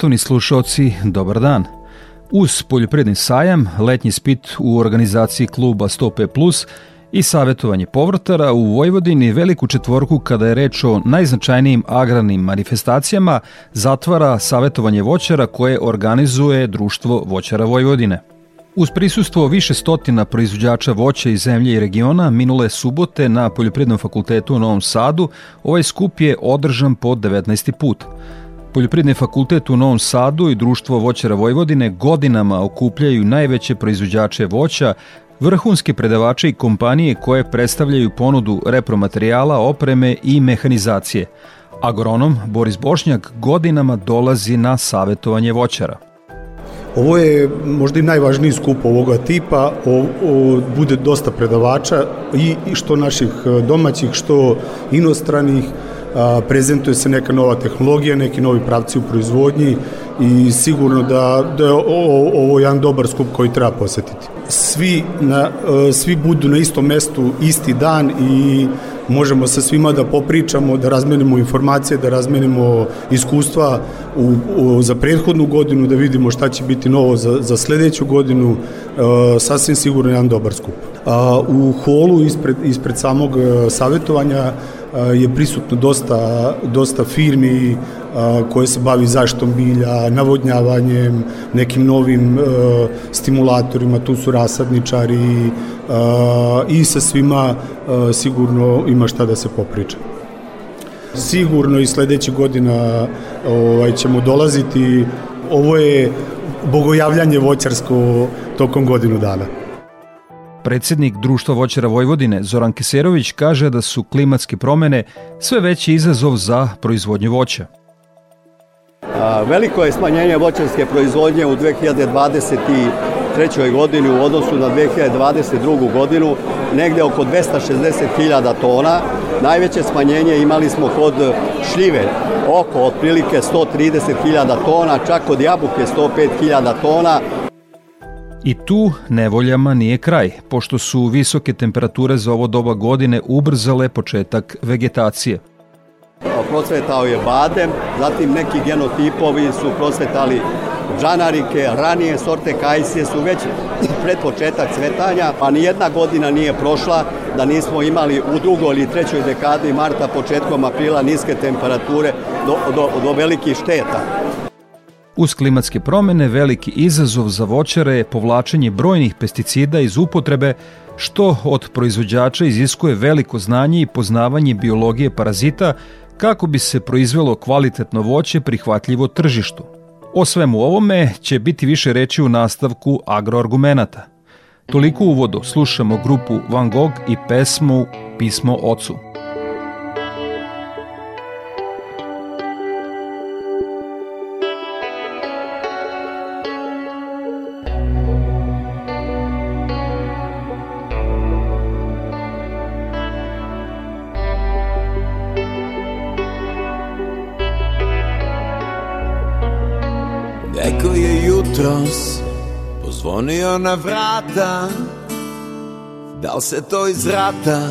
Poštovni slušalci, dobar dan. Uz poljoprivredni sajam, letnji spit u organizaciji kluba 100P+, i savjetovanje povrtara u Vojvodini veliku četvorku kada je reč o najznačajnijim agrarnim manifestacijama zatvara savjetovanje voćara koje organizuje Društvo voćara Vojvodine. Uz prisustvo više stotina proizvođača voća iz zemlje i regiona minule subote na Poljoprivrednom fakultetu u Novom Sadu ovaj skup je održan po 19. put. Poljoprivredni fakultet u Novom Sadu i Društvo voćara Vojvodine godinama okupljaju najveće proizvođače voća, vrhunske predavače i kompanije koje predstavljaju ponudu repromaterijala, opreme i mehanizacije. Agronom Boris Bošnjak godinama dolazi na savetovanje voćara. Ovo je možda i najvažniji skup ovoga tipa, o, o, bude dosta predavača i, i što naših domaćih, što inostranih, prezentuje se neka nova tehnologija, neki novi pravci u proizvodnji i sigurno da, da je ovo, jedan dobar skup koji treba posetiti. Svi, na, svi budu na istom mestu isti dan i možemo sa svima da popričamo, da razmenimo informacije, da razmenimo iskustva u, u, za prethodnu godinu, da vidimo šta će biti novo za, za sledeću godinu, e, sasvim sigurno jedan dobar skup. A, u holu ispred, ispred samog savetovanja je prisutno dosta, dosta firmi koje se bavi zaštitom bilja, navodnjavanjem, nekim novim stimulatorima, tu su rasadničari i sa svima sigurno ima šta da se popriča. Sigurno i sledeće godina ovaj, ćemo dolaziti. Ovo je bogojavljanje voćarsko tokom godinu dana. Predsednik Društva voćara Vojvodine Zoran Keserović kaže da su klimatske promene sve veći izazov za proizvodnju voća. Veliko je smanjenje voćarske proizvodnje u 2023. godini u odnosu na 2022. godinu, negde oko 260.000 tona. Najveće smanjenje imali smo kod šljive, oko otprilike 130.000 tona, čak kod jabuke 105.000 tona, I tu nevoljama nije kraj, pošto su visoke temperature za ovo doba godine ubrzale početak vegetacije. Procvetao je badem, zatim neki genotipovi su procvetali džanarike, ranije sorte kajsije su već pred početak cvetanja, a ni jedna godina nije prošla da nismo imali u drugoj ili trećoj dekadi marta, početkom aprila niske temperature do, do, do velikih šteta. Uz klimatske promene veliki izazov za voćare je povlačenje brojnih pesticida iz upotrebe, što od proizvođača iziskuje veliko znanje i poznavanje biologije parazita kako bi se proizvelo kvalitetno voće prihvatljivo tržištu. O svemu ovome će biti više reći u nastavku agroargumenata. Toliko uvodu slušamo grupu Van Gogh i pesmu Pismo ocu. Jutros pozvonio na vrata. Da li se to iz rata?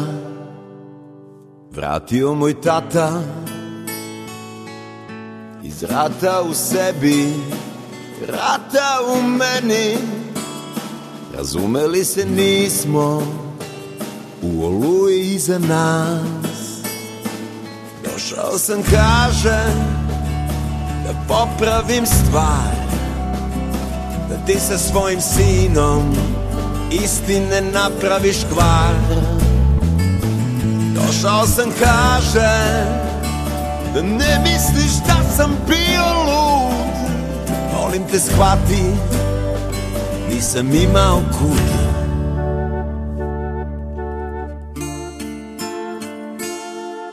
Vratio moj tata. Iz rata u sebi Rata u meni. Razumeli se nismo U oluji iza nas. Došao sam kažem Da popravim stvar ti sa svojim sinom istine napraviš kvar. Došao sam kaže Da ne misliš da sam bio lud. Molim te shvati Nisam imao kud.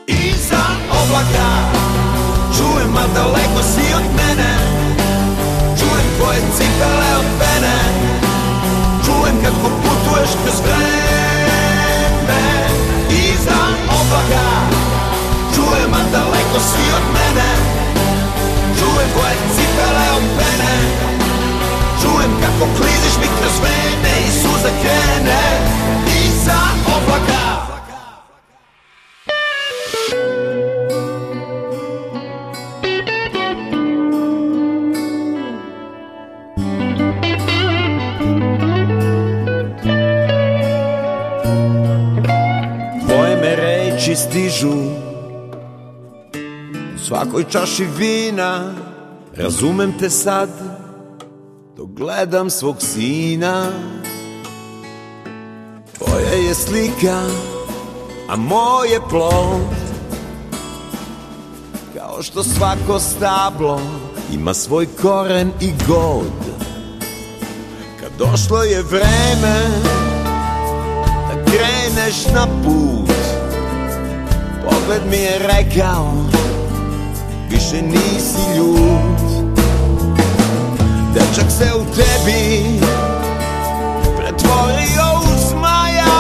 Iza oblaka Čujem, a daleko si od mene tvoje cipele od mene. Čujem kako putuješ kroz vreme Iza oblaka. Čujem, a daleko si od mene. Čujem tvoje cipele od mene. Čujem kako kliziš mi kroz vene I suza krene. Iza oblaka svakoj čaši vina. Razumem te sad Dok gledam svog sina. Tvoja je slika A moj je plod. Kao što svako stablo Ima svoj koren i god. Kad došlo je vreme Da kreneš na put Pogled mi je rekao Više nisi ljud. Dečak se u tebi Pretvorio u zmaja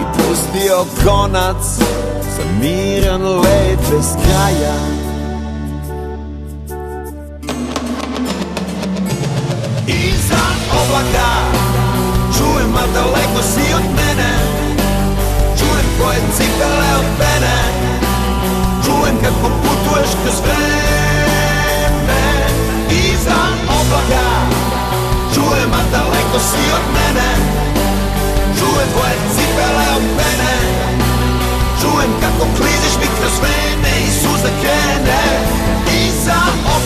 I pustio konac Za miran let bez kraja. Iza oblaka Čujem, a daleko si od mene. Čujem tvoje cipele od mene Čujem kako putuješ kroz vreme Iza oblaka Čujem, a daleko si od mene. Čujem tvoje cipele od mene. Čujem kako kliziš mi kroz vene I suza krene Iza oblaka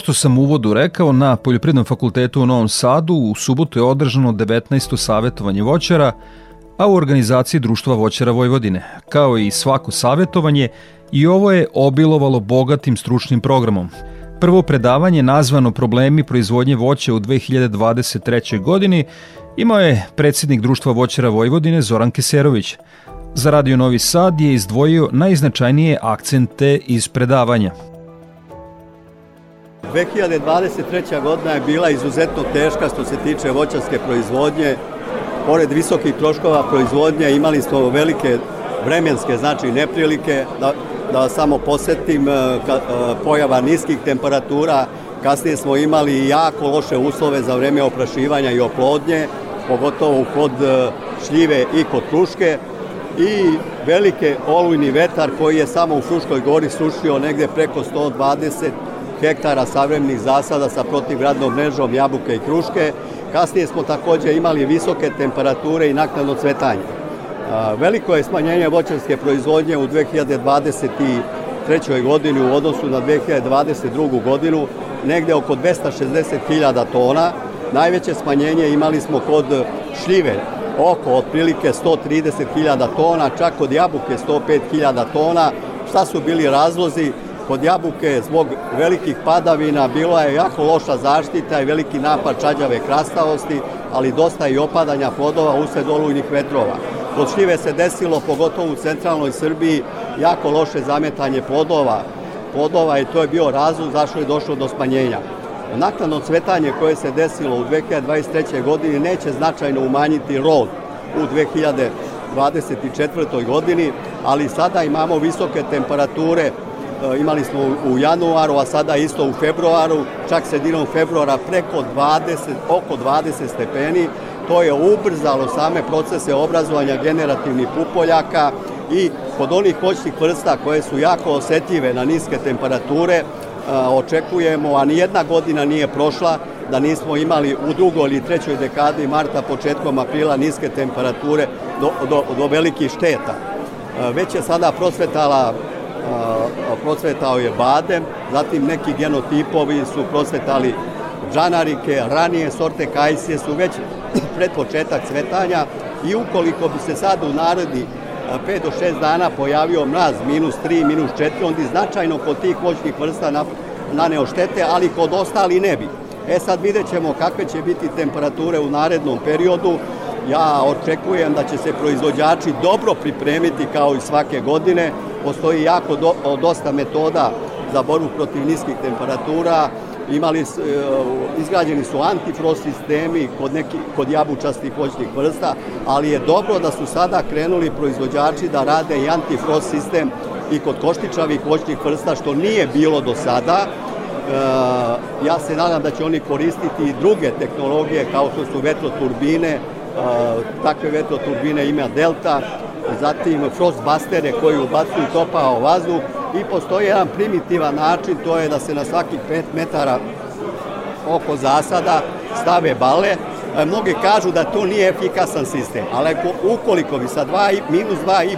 što sam u uvodu rekao, na Poljoprivrednom fakultetu u Novom Sadu u subotu je održano 19. savjetovanje voćara, a u organizaciji Društva voćara Vojvodine. Kao i svako savjetovanje, i ovo je obilovalo bogatim stručnim programom. Prvo predavanje nazvano Problemi proizvodnje voća u 2023. godini imao je predsjednik Društva voćara Vojvodine Zoran Keserović. Za Radio Novi Sad je izdvojio najznačajnije akcente iz predavanja. 2023. godina je bila izuzetno teška što se tiče voćarske proizvodnje. Pored visokih troškova proizvodnje imali smo velike vremenske znači neprilike, da, da samo posetim e, e, pojava niskih temperatura, kasnije smo imali jako loše uslove za vreme oprašivanja i oplodnje, pogotovo kod e, šljive i kod kruške i velike olujni vetar koji je samo u Fruškoj gori sušio negde preko 120 hektara savremenih zasada sa protivgradnom mrežom jabuke i kruške. Kasnije smo takođe imali visoke temperature i naknadno cvetanje. Veliko je smanjenje voćarske proizvodnje u 2023. godini u odnosu na 2022. godinu, negde oko 260.000 tona. Najveće smanjenje imali smo kod šljive, oko otprilike 130.000 tona, čak kod jabuke 105.000 tona. Šta su bili razlozi? Kod jabuke zbog velikih padavina bila je jako loša zaštita i veliki napad čađave krastavosti, ali dosta i opadanja plodova usled olujnih vetrova. Kod šljive se desilo, pogotovo u centralnoj Srbiji, jako loše zametanje plodova, plodova i to je bio razlog zašto je došlo do smanjenja. Naknadno cvetanje koje se desilo u 2023. godini neće značajno umanjiti rod u 2024. godini, ali sada imamo visoke temperature, imali smo u januaru, a sada isto u februaru, čak sredinom februara preko 20, oko 20 stepeni, to je ubrzalo same procese obrazovanja generativnih pupoljaka i kod onih voćnih vrsta koje su jako osetljive na niske temperature, očekujemo, a nijedna godina nije prošla da nismo imali u drugoj ili trećoj dekadi marta, početkom aprila niske temperature do, do, do velikih šteta. Već je sada prosvetala prosvetao je badem, zatim neki genotipovi su prosvetali džanarike, ranije sorte kajsije su već pred početak cvetanja i ukoliko bi se sad u naredi 5 do 6 dana pojavio mraz minus 3, minus 4, onda značajno kod tih voćnih vrsta naneo štete, ali kod ostali ne bi. E sad vidjet ćemo kakve će biti temperature u narednom periodu. Ja očekujem da će se proizvođači dobro pripremiti kao i svake godine. Postoji jako do, dosta metoda za borbu protiv niskih temperatura imali, e, izgrađeni su antifrost sistemi kod, neki, kod jabučastih voćnih vrsta, ali je dobro da su sada krenuli proizvođači da rade i antifrost sistem i kod koštičavih voćnih vrsta, što nije bilo do sada. E, ja se nadam da će oni koristiti i druge tehnologije kao što su vetroturbine, e, takve vetroturbine ima Delta, zatim frostbustere koji ubacuju topao vazduh i postoji jedan primitivan način, to je da se na svakih 5 metara oko zasada stave bale. E, mnogi kažu da to nije efikasan sistem, ali ukoliko bi sa 2, minus 2,5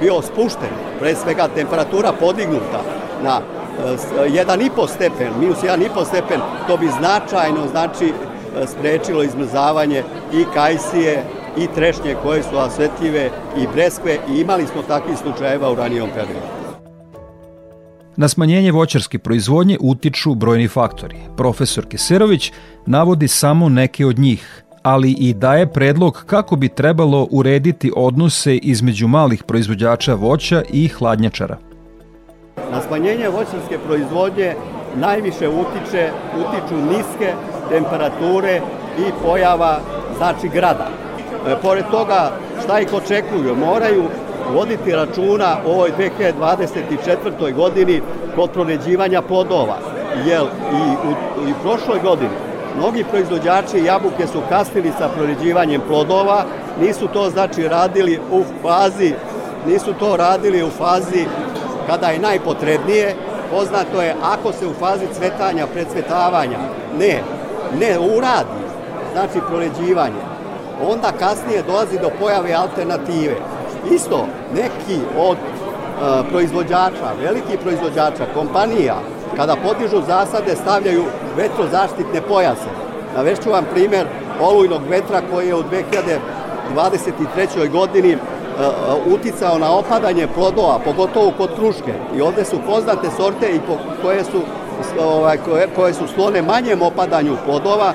bio spušten, pre svega temperatura podignuta na 1,5 e, stepen, minus 1,5 stepen, to bi značajno znači e, sprečilo izmrzavanje i kajsije i trešnje koje su osvetljive i breskve i imali smo takvih slučajeva u ranijom periodu. Na smanjenje voćarske proizvodnje utiču brojni faktori. Profesor Keserović navodi samo neke od njih, ali i daje predlog kako bi trebalo urediti odnose između malih proizvođača voća i hladnjačara. Na smanjenje voćarske proizvodnje najviše utiče, utiču niske temperature i pojava znači grada. E, pored toga šta ih očekuju? Moraju voditi računa o ovoj 2024. godini kod proređivanja plodova, jer i u, i prošloj godini mnogi proizvođači jabuke su kasnili sa proređivanjem plodova, nisu to znači radili u fazi nisu to radili u fazi kada je najpotrebnije. Poznato je ako se u fazi cvetanja, predsvetavanja ne, ne uradi, znači proređivanje, onda kasnije dolazi do pojave alternative. Isto, neki od uh, proizvođača, velikih proizvođača, kompanija, kada podižu zasade, stavljaju vetrozaštitne pojase. Navešću vam primer olujnog vetra koji je u 2023. godini uh, uticao na opadanje plodova, pogotovo kod kruške. I ovde su poznate sorte i koje su ovaj, koje, koje su sklone manjem opadanju plodova,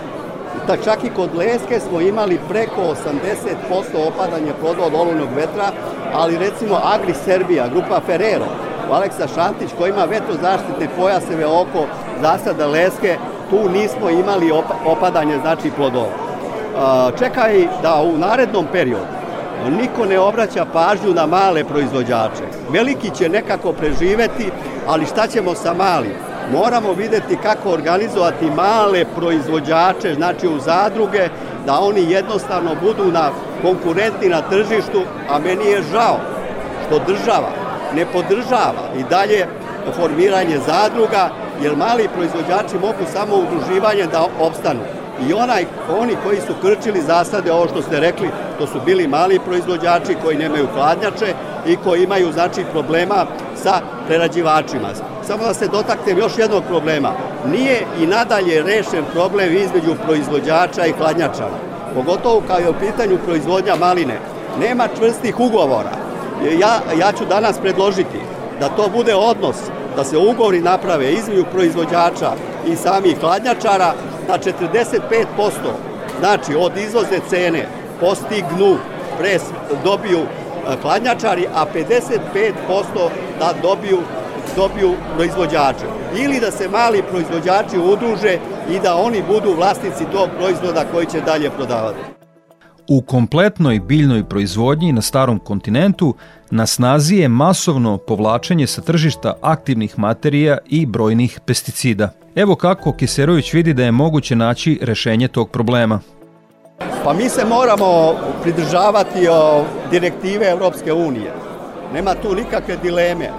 da čak i kod leske smo imali preko 80% opadanje ploda od olujnog vetra, ali recimo Agri Serbija, grupa Ferrero, Aleksa Šantić koji ima vetrozaštitne pojaseve oko zasada leske, tu nismo imali opadanje znači plodova. Čekaj da u narednom periodu niko ne obraća pažnju na male proizvođače. Veliki će nekako preživeti, ali šta ćemo sa malim? Moramo videti kako organizovati male proizvođače, znači u zadruge, da oni jednostavno budu na konkurentni na tržištu, a meni je žao što država ne podržava i dalje formiranje zadruga, jer mali proizvođači mogu samo udruživanje da opstanu. I onaj, oni koji su krčili zasade, ovo što ste rekli, to su bili mali proizvođači koji nemaju hladnjače i koji imaju znači problema sa prerađivačima. Samo da se dotaknem još jednog problema. Nije i nadalje rešen problem između proizvođača i hladnjačara. Pogotovo kao je u pitanju proizvodnja maline. Nema čvrstih ugovora. Ja, ja ću danas predložiti da to bude odnos, da se ugovori naprave između proizvođača i samih hladnjačara, da 45% znači od izvozne cene postignu pres, dobiju hladnjačari, a 55% da dobiju dobiju proizvođače. Ili da se mali proizvođači udruže i da oni budu vlasnici tog proizvoda koji će dalje prodavati. U kompletnoj biljnoj proizvodnji na starom kontinentu na snazi je masovno povlačenje sa tržišta aktivnih materija i brojnih pesticida. Evo kako Kiserović vidi da je moguće naći rešenje tog problema. Pa mi se moramo pridržavati o direktive Evropske unije. Nema tu nikakve dileme. E,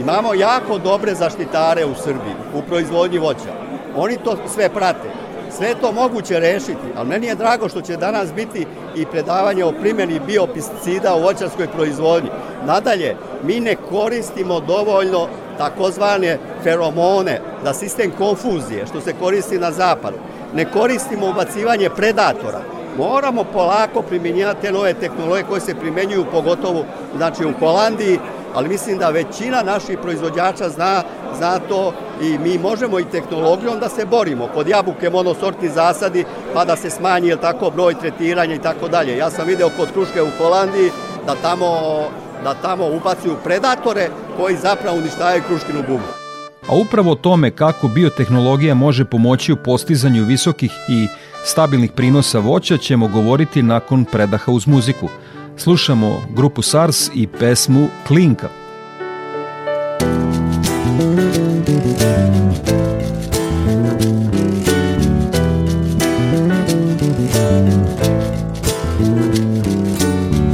imamo jako dobre zaštitare u Srbiji, u proizvodnji voća. Oni to sve prate. Sve to moguće rešiti, ali meni je drago što će danas biti i predavanje o primjeni biopisticida u voćarskoj proizvodnji. Nadalje, mi ne koristimo dovoljno takozvane feromone, da sistem konfuzije, što se koristi na zapadu. Ne koristimo ubacivanje predatora. Moramo polako primjenjivati te nove tehnologije koje se primenjuju pogotovo znači, u Holandiji, ali mislim da većina naših proizvođača zna, zna to i mi možemo i tehnologijom da se borimo. Kod jabuke monosortni zasadi pa da se smanji jel tako, broj tretiranja i tako dalje. Ja sam video kod kruške u Holandiji da tamo, da tamo ubacuju predatore koji zapravo uništavaju kruškinu bubu. A upravo o tome kako biotehnologija može pomoći u postizanju visokih i stabilnih prinosa voća ćemo govoriti nakon predaha uz muziku – Slušamo grupu SARS i pesmu Klinka.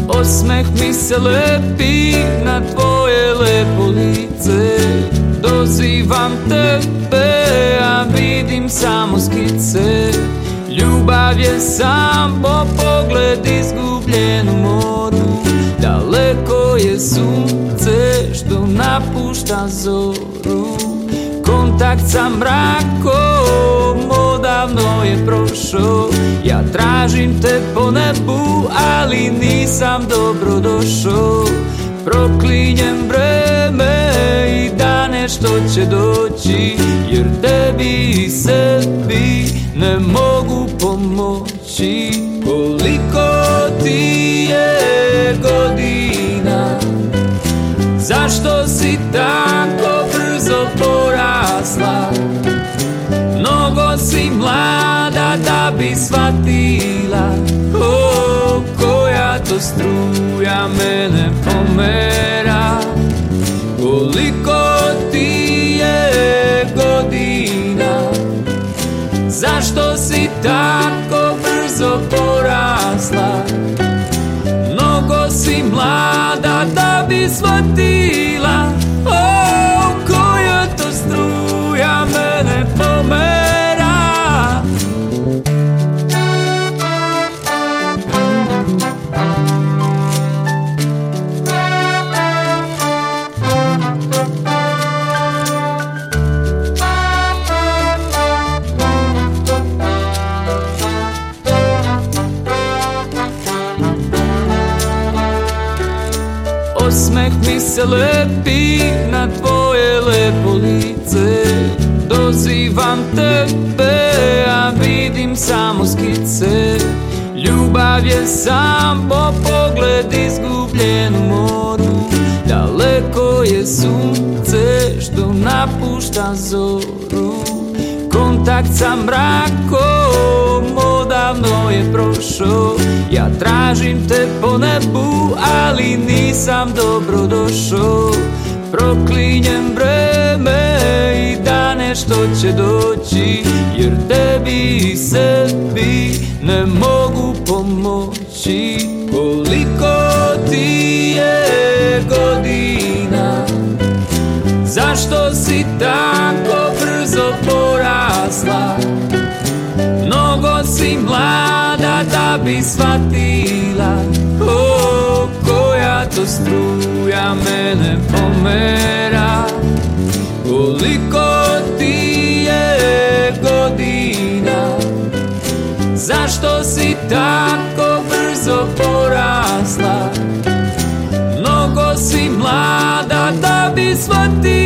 Osmeh mi se lepi na tvoje lepo lice Dozivam tebe, a vidim samo skice Ljubav je sam po pogled izgubljen u moru Daleko je sunce što napušta zoru. Kontakt sa mrakom odavno je prošao. Ja tražim te po nebu, ali nisam dobro došao Proklinjem dane što će doći Jer tebi i sebi ne mogu pomoći. Koliko ti je godina? Zašto si tako brzo porasla? Mnogo si mlada da bi shvatila oh, Koja to struja mene pomera. Koliko Zašto si tako brzo porasla? Mnogo si mlada da bi shvatila se lepi na tvoje lepo lice. Dozivam tebe, a vidim samo skice. Ljubav je sam po pogled izgubljen u moru. Daleko je sunce što napušta zoru. Kontakt sa mrakom odavno je prošao. Ja tražim te po nebu, ali nisam dobro došao. Proklinjem vreme i da nešto će doći Jer tebi i sebi ne mogu pomoći. Koliko ti je godina? Zašto si tako brzo porasla Mnogo si mlada da bi shvatila oh, Koja to struja mene pomera. Koliko ti je godina? Zašto si tako brzo porasla? Mnogo si mlada da bi shvatila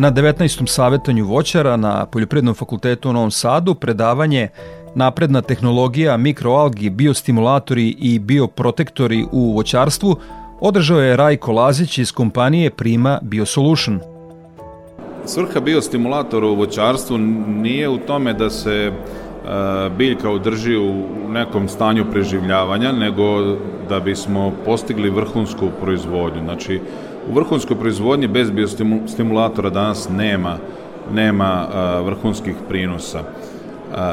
Na 19. savetanju voćara na Poljoprivrednom fakultetu u Novom Sadu predavanje Napredna tehnologija, mikroalgi, biostimulatori i bioprotektori u voćarstvu održao je Rajko Lazić iz kompanije Prima Biosolution. Svrha biostimulatora u voćarstvu nije u tome da se e, biljka održi u nekom stanju preživljavanja, nego da bismo postigli vrhunsku proizvodnju. Znači, u vrhunskoj proizvodnji bez biostimulatora danas nema, nema vrhunskih prinosa.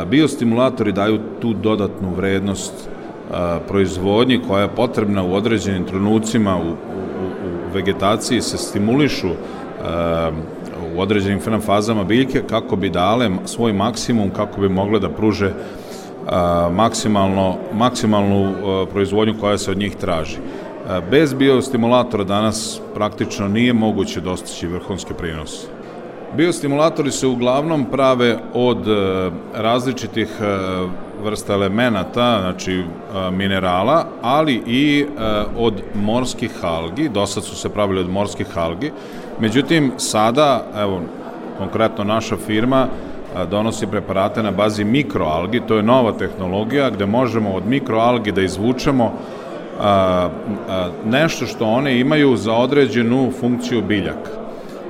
Biostimulatori daju tu dodatnu vrednost proizvodnji koja je potrebna u određenim trenucima u, u, u vegetaciji se stimulišu u određenim fazama biljke kako bi dale svoj maksimum, kako bi mogle da pruže maksimalno, maksimalnu proizvodnju koja se od njih traži. Bez biostimulatora danas praktično nije moguće dostići vrhunski prinos. Biostimulatori se uglavnom prave od e, različitih e, vrsta elemenata, znači e, minerala, ali i od morskih algi, do sad su se pravili od morskih algi, međutim sada, evo, konkretno naša firma donosi preparate na bazi mikroalgi, to je nova tehnologija gde možemo od mikroalgi da izvučemo a, a, nešto što one imaju za određenu funkciju biljaka.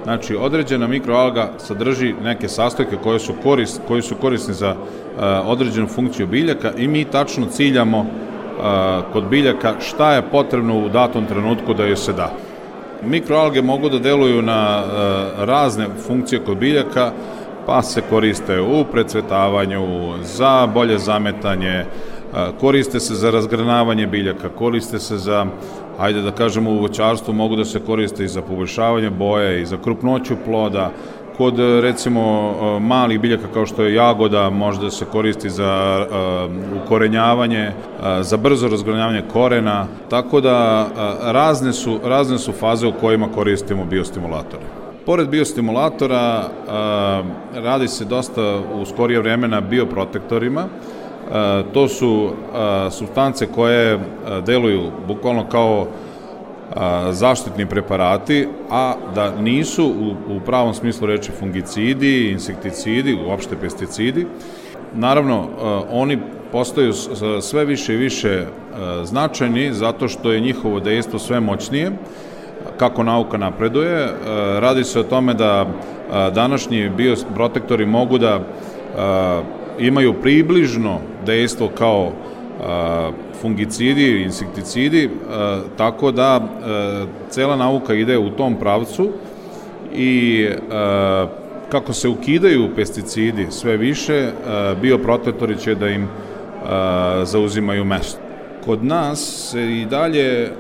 Znači, određena mikroalga sadrži neke sastojke koje su, korist, koji su korisni za a, određenu funkciju biljaka i mi tačno ciljamo a, kod biljaka šta je potrebno u datom trenutku da joj se da. Mikroalge mogu da deluju na a, razne funkcije kod biljaka, pa se koriste u precvetavanju, za bolje zametanje, koriste se za razgranavanje biljaka, koriste se za, ajde da kažemo u voćarstvu, mogu da se koriste i za poboljšavanje boje i za krupnoću ploda, kod recimo malih biljaka kao što je jagoda može da se koristi za ukorenjavanje, za brzo razgranjavanje korena, tako da razne su, razne su faze u kojima koristimo biostimulatore. Pored biostimulatora radi se dosta u skorije vreme na bioprotektorima, to su e, substance koje e, deluju bukvalno kao zaštitni preparati, a da nisu u, u pravom smislu reči fungicidi, insekticidi, uopšte pesticidi. Naravno, oni postaju sve više i više značajni zato što je njihovo dejstvo sve moćnije. kako nauka napreduje. E, radi se o tome da e, današnji bioprotektori mogu da imaju približno dejstvo kao fungicidi, insekticidi, tako da cela nauka ide u tom pravcu i kako se ukidaju pesticidi sve više, bioprotektori će da im zauzimaju mesto. Kod nas se i dalje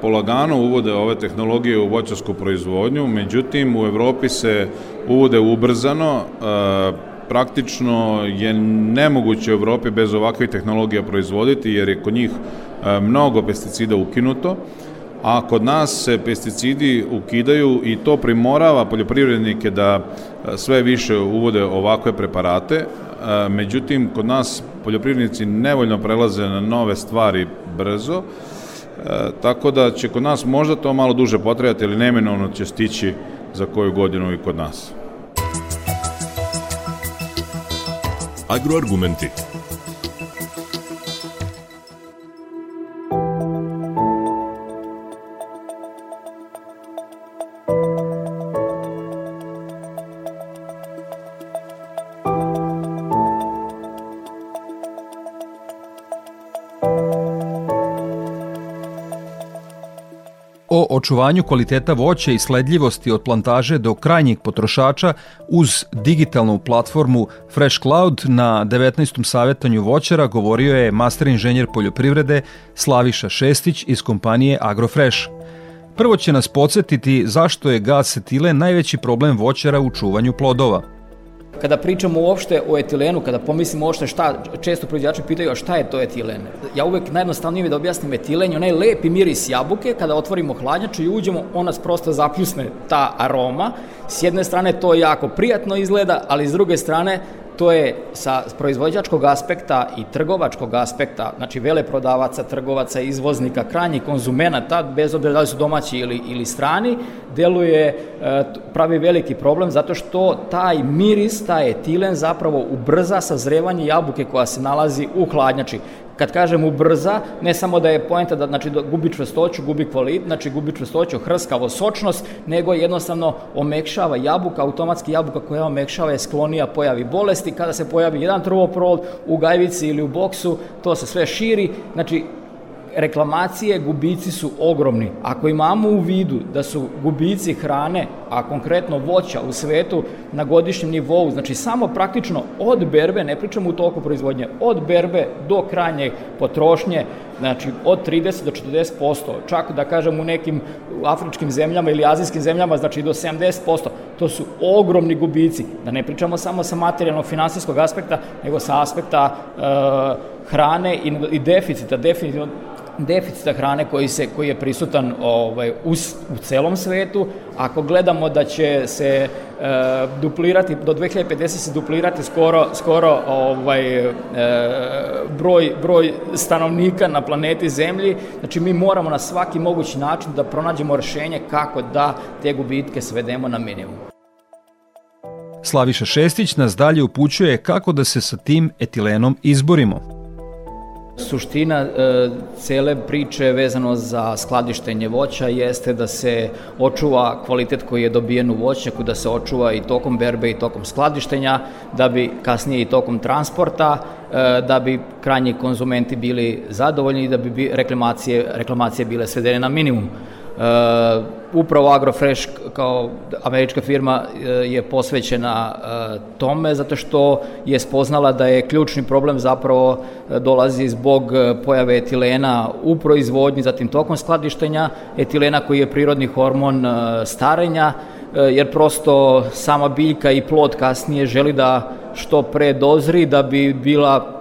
polagano uvode ove tehnologije u voćarsku proizvodnju, međutim u Evropi se uvode ubrzano, praktično je nemoguće u Evropi bez ovakvih tehnologija proizvoditi jer je kod njih e, mnogo pesticida ukinuto, a kod nas se pesticidi ukidaju i to primorava poljoprivrednike da e, sve više uvode ovakve preparate, e, međutim kod nas poljoprivrednici nevoljno prelaze na nove stvari brzo, tako da će kod nas možda to malo duže potrebati, ali neminovno će stići za koju godinu i kod nas. Agroargumenti očuvanju kvaliteta voća i sledljivosti od plantaže do krajnjeg potrošača uz digitalnu platformu Fresh Cloud na 19. savjetanju voćara govorio je master inženjer poljoprivrede Slaviša Šestić iz kompanije Agrofresh. Prvo će nas podsjetiti zašto je gas etile najveći problem voćara u čuvanju plodova – Kada pričamo uopšte o etilenu, kada pomislimo uopšte šta, često proizvođači pitaju a šta je to etilen. Ja uvek najjednostavnije mi da objasnim etilen je onaj lepi miris jabuke, kada otvorimo hladnjaču i uđemo, on nas prosto zapljusne ta aroma. S jedne strane to jako prijatno izgleda, ali s druge strane to je sa proizvođačkog aspekta i trgovačkog aspekta, znači veleprodavaca, trgovaca, izvoznika, krajnjih konzumenata, bez obzira da li su domaći ili, ili strani, deluje, e, pravi veliki problem zato što taj miris, taj etilen zapravo ubrza sazrevanje jabuke koja se nalazi u hladnjači. Kad kažem ubrza, ne samo da je poenta da znači, da gubi čvrstoću, gubi kvalit, znači gubi čvrstoću, hrskavo, sočnost, nego jednostavno omekšava jabuka, automatski jabuka koja omekšava je sklonija pojavi bolesti. Kada se pojavi jedan trvoprovod u gajvici ili u boksu, to se sve širi, znači reklamacije, gubici su ogromni. Ako imamo u vidu da su gubici hrane, a konkretno voća u svetu na godišnjem nivou, znači samo praktično od berbe, ne pričamo u toku proizvodnje, od berbe do krajnje potrošnje, znači od 30 do 40%, čak da kažem u nekim afričkim zemljama ili azijskim zemljama, znači do 70%, to su ogromni gubici, da ne pričamo samo sa materijalno-finansijskog aspekta, nego sa aspekta e, hrane i, i deficita, definitivno deficita hrane koji, se, koji je prisutan ovaj, u, u celom svetu. Ako gledamo da će se e, duplirati, do 2050 se duplirati skoro, skoro ovaj, e, broj, broj stanovnika na planeti Zemlji, znači mi moramo na svaki mogući način da pronađemo rešenje kako da te gubitke svedemo na minimum. Slaviša Šestić nas dalje upućuje kako da se sa tim etilenom izborimo. Suština e, cele priče vezano za skladištenje voća jeste da se očuva kvalitet koji je dobijen u voćnjaku, da se očuva i tokom berbe i tokom skladištenja, da bi kasnije i tokom transporta, e, da bi krajnji konzumenti bili zadovoljni i da bi reklamacije, reklamacije bile svedene na minimum. Uh, upravo Agrofresh kao američka firma uh, je posvećena uh, tome zato što je spoznala da je ključni problem zapravo dolazi zbog pojave etilena u proizvodnji, zatim tokom skladištenja, etilena koji je prirodni hormon starenja, jer prosto sama biljka i plod kasnije želi da što pre dozri da bi bila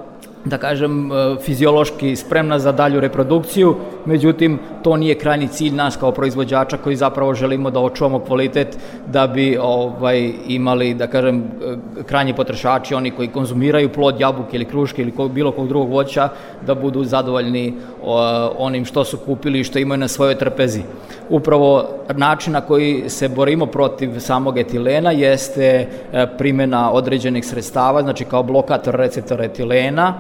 da kažem, e, fiziološki spremna za dalju reprodukciju, međutim, to nije krajni cilj nas kao proizvođača koji zapravo želimo da očuvamo kvalitet da bi ovaj, imali, da kažem, e, krajnji potrošači, oni koji konzumiraju plod jabuke ili kruške ili bilo kog drugog voća, da budu zadovoljni onim što su kupili i što imaju na svojoj trpezi. Upravo način na koji se borimo protiv samog etilena jeste e, primjena određenih sredstava, znači kao blokator receptora etilena,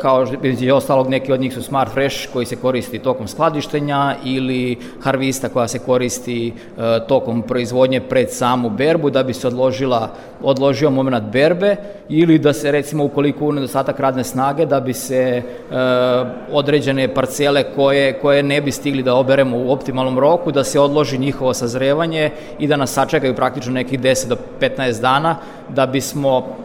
kao je ostalog neki od njih su Smart Fresh koji se koristi tokom skladištenja ili Harvista koja se koristi e, tokom proizvodnje pred samu berbu da bi se odložila, odložio moment berbe ili da se recimo ukoliko u nedostatak radne snage da bi se e, određene parcele koje, koje ne bi stigli da oberemo u optimalnom roku, da se odloži njihovo sazrevanje i da nas sačekaju praktično nekih 10 do 15 dana da bismo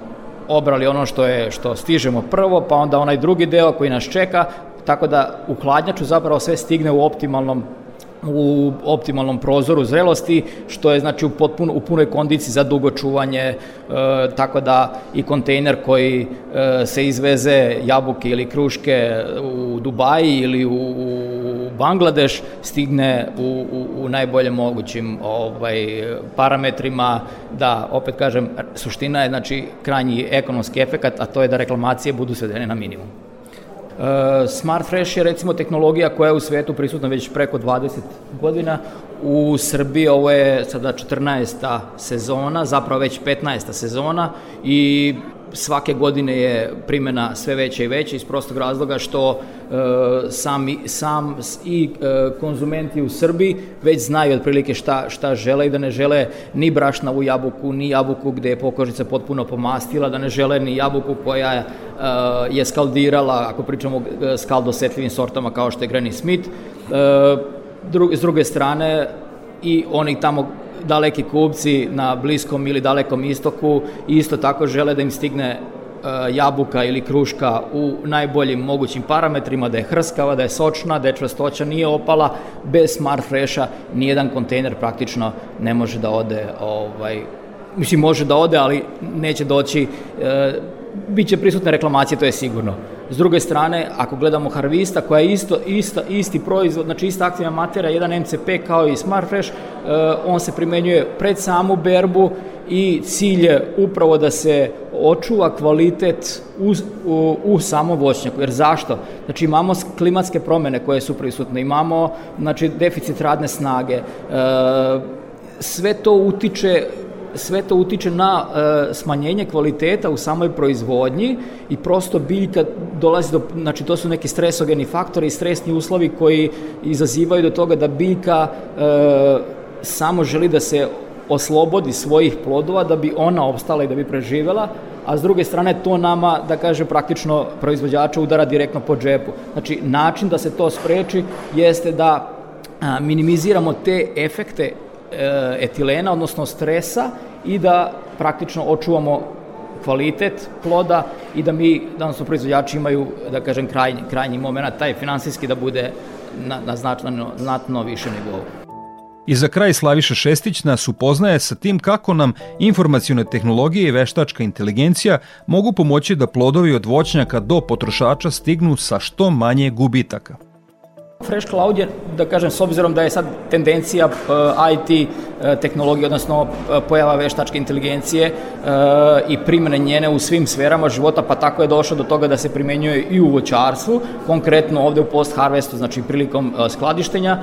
obrali ono što je što stižemo prvo, pa onda onaj drugi deo koji nas čeka, tako da u hladnjaču zapravo sve stigne u optimalnom u optimalnom prozoru zrelosti, što je znači u, potpuno, u punoj kondiciji za dugo čuvanje, e, tako da i kontejner koji e, se izveze jabuke ili kruške u Dubaji ili u, u Bangladeš stigne u, u, u najbolje mogućim ovaj, parametrima, da, opet kažem, suština je znači krajnji ekonomski efekat, a to je da reklamacije budu svedene na minimum. Uh, Smart Fresh je recimo tehnologija koja je u svetu prisutna već preko 20 godina. U Srbiji ovo je sada 14. sezona, zapravo već 15. sezona i svake godine je primjena sve veća i veća iz prostog razloga što e, sami, sam i e, konzumenti u Srbiji već znaju otprilike šta, šta žele i da ne žele ni brašna u jabuku, ni jabuku gde je pokožnica potpuno pomastila, da ne žele ni jabuku koja je, je skaldirala, ako pričamo o skaldosetljivim sortama kao što je Granny Smith. E, dru, s druge strane, i oni tamo daleki kupci na Bliskom ili Dalekom istoku isto tako žele da im stigne e, jabuka ili kruška u najboljim mogućim parametrima, da je hrskava, da je sočna, da je čvrstoća nije opala, bez Smart Fresha nijedan kontejner praktično ne može da ode, ovaj, mislim može da ode, ali neće doći, e, bit će prisutne reklamacije, to je sigurno. S druge strane, ako gledamo Harvista, koja je isto, isto, isti proizvod, znači ista aktivna materija, jedan MCP kao i Smart Fresh, uh, on se primenjuje pred samu berbu i cilj je upravo da se očuva kvalitet u, u, u samom voćnjaku. Jer zašto? Znači imamo klimatske promene koje su prisutne, imamo znači, deficit radne snage, uh, sve to utiče sve to utiče na e, smanjenje kvaliteta u samoj proizvodnji i prosto biljka dolazi do, znači to su neki stresogeni faktori i stresni uslovi koji izazivaju do toga da biljka e, samo želi da se oslobodi svojih plodova da bi ona opstala i da bi preživela, a s druge strane to nama, da kaže, praktično proizvođača udara direktno po džepu. Znači, način da se to spreči jeste da minimiziramo te efekte e, etilena, odnosno stresa i da praktično očuvamo kvalitet ploda i da mi, danas proizvođači imaju, da kažem, krajnji, krajnji moment, taj finansijski da bude na, na znatno, znatno više nivou. I za kraj Slaviša Šestić nas upoznaje sa tim kako nam informacijone tehnologije i veštačka inteligencija mogu pomoći da plodovi od voćnjaka do potrošača stignu sa što manje gubitaka. Fresh Cloud je, da kažem, s obzirom da je sad tendencija eh, IT eh, tehnologije, odnosno uh, pojava veštačke inteligencije i primjene njene u svim sferama života, pa tako je došlo do toga da se primenjuje i u voćarstvu, konkretno ovde u post-harvestu, znači prilikom skladištenja.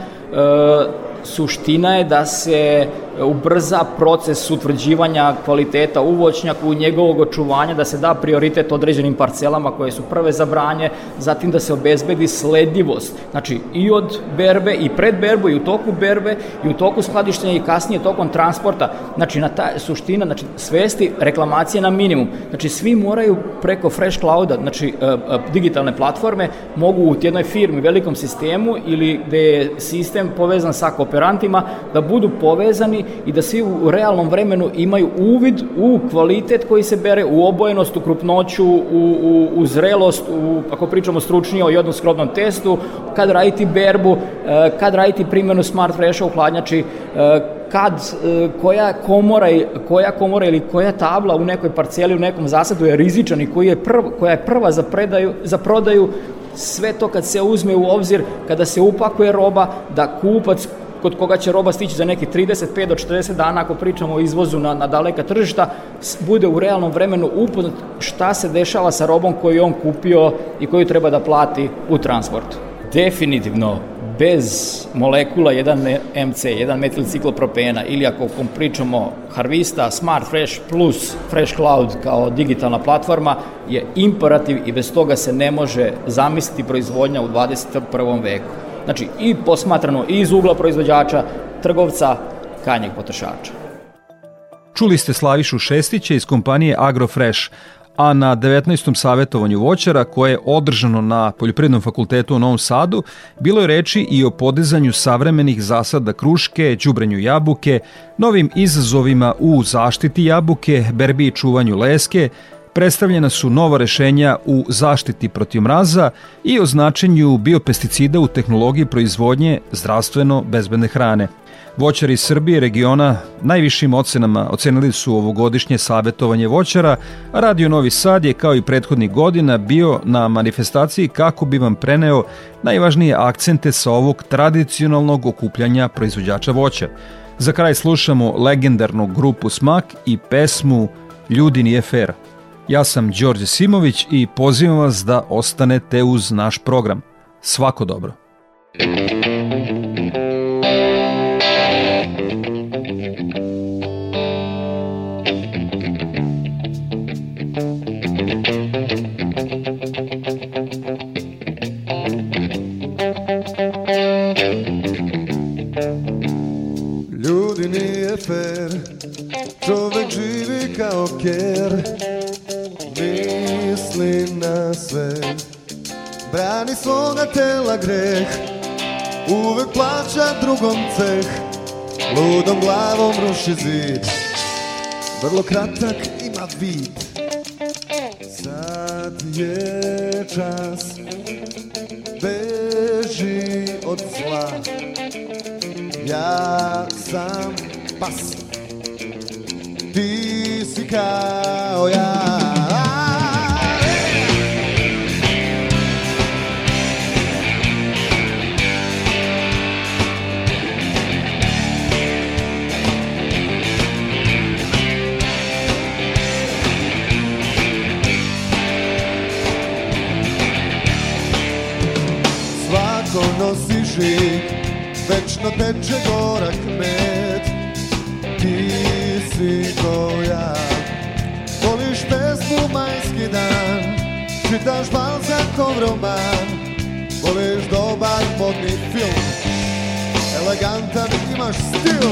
Suština je da se ubrza proces utvrđivanja kvaliteta u voćnjaku, njegovog očuvanja, da se da prioritet određenim parcelama koje su prve za branje, zatim da se obezbedi sledljivost, znači i od berbe i pred berbu i u toku berbe i u toku skladištenja i kasnije tokom transporta, znači na ta suština, znači svesti reklamacije na minimum, znači svi moraju preko Fresh Clouda, znači e, e, digitalne platforme, mogu u jednoj firmi, velikom sistemu ili gde je sistem povezan sa kooperantima, da budu povezani i da svi u realnom vremenu imaju uvid u kvalitet koji se bere, u obojenost, u krupnoću, u, u, u zrelost, u, ako pričamo stručnije o jednoskrobnom testu, kad raditi berbu, e, kad raditi primjenu Smart Fresha u hladnjači, e, kad, e, koja komora, koja komora ili koja tabla u nekoj parceli, u nekom zasadu je rizičan i koji je prv, koja je prva za, predaju, za prodaju, sve to kad se uzme u obzir, kada se upakuje roba, da kupac kod koga će roba stići za neki 35 do 40 dana ako pričamo o izvozu na, na daleka tržišta, bude u realnom vremenu upoznat šta se dešava sa robom koju on kupio i koju treba da plati u transportu. Definitivno bez molekula 1 MC, 1 metilciklopropena ili ako pričamo Harvista, Smart Fresh Plus, Fresh Cloud kao digitalna platforma je imperativ i bez toga se ne može zamisliti proizvodnja u 21. veku. Znači i posmatrano i iz ugla proizvođača, trgovca, kanjeg potrošača. Čuli ste Slavišu Šestića iz kompanije Agrofresh, a na 19. savjetovanju voćara koje je održano na Poljoprivrednom fakultetu u Novom Sadu bilo je reči i o podizanju savremenih zasada kruške, đubrenju jabuke, novim izazovima u zaštiti jabuke, berbi i čuvanju leske, predstavljena su nova rešenja u zaštiti protiv mraza i o značenju biopesticida u tehnologiji proizvodnje zdravstveno bezbedne hrane – Voćari iz Srbije regiona najvišim ocenama ocenili su ovogodišnje savjetovanje voćara, a Radio Novi Sad je kao i prethodnih godina bio na manifestaciji kako bi vam preneo najvažnije akcente sa ovog tradicionalnog okupljanja proizvođača voća. Za kraj slušamo legendarnu grupu Smak i pesmu Ljudi nije fair. Ja sam Đorđe Simović i pozivam vas da ostanete uz naš program. Svako dobro. Brani svoga tela greh Uvek plaća drugom ceh. Ludom glavom ruši zid Vrlo kratak ima vid. Sad je čas Beži od zla. Ja sam pas Ti si kao ja Svako nosi žig, večno teče gorak med. Ti si ko ja Voliš pesmu majski dan Čitaš Balzakov roman. Voliš dobar modni film. Elegantan imaš stil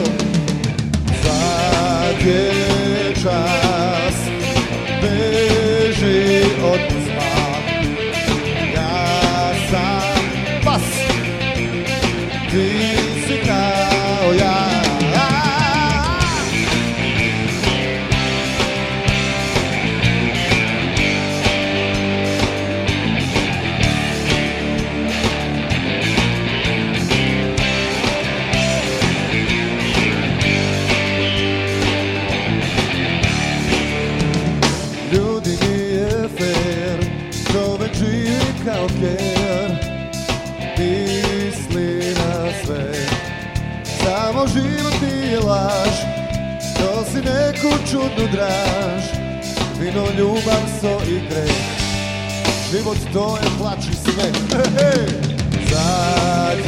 Sad je čas Beži od Vino, ljubav, so i greh. Život to je plač i smeh Sad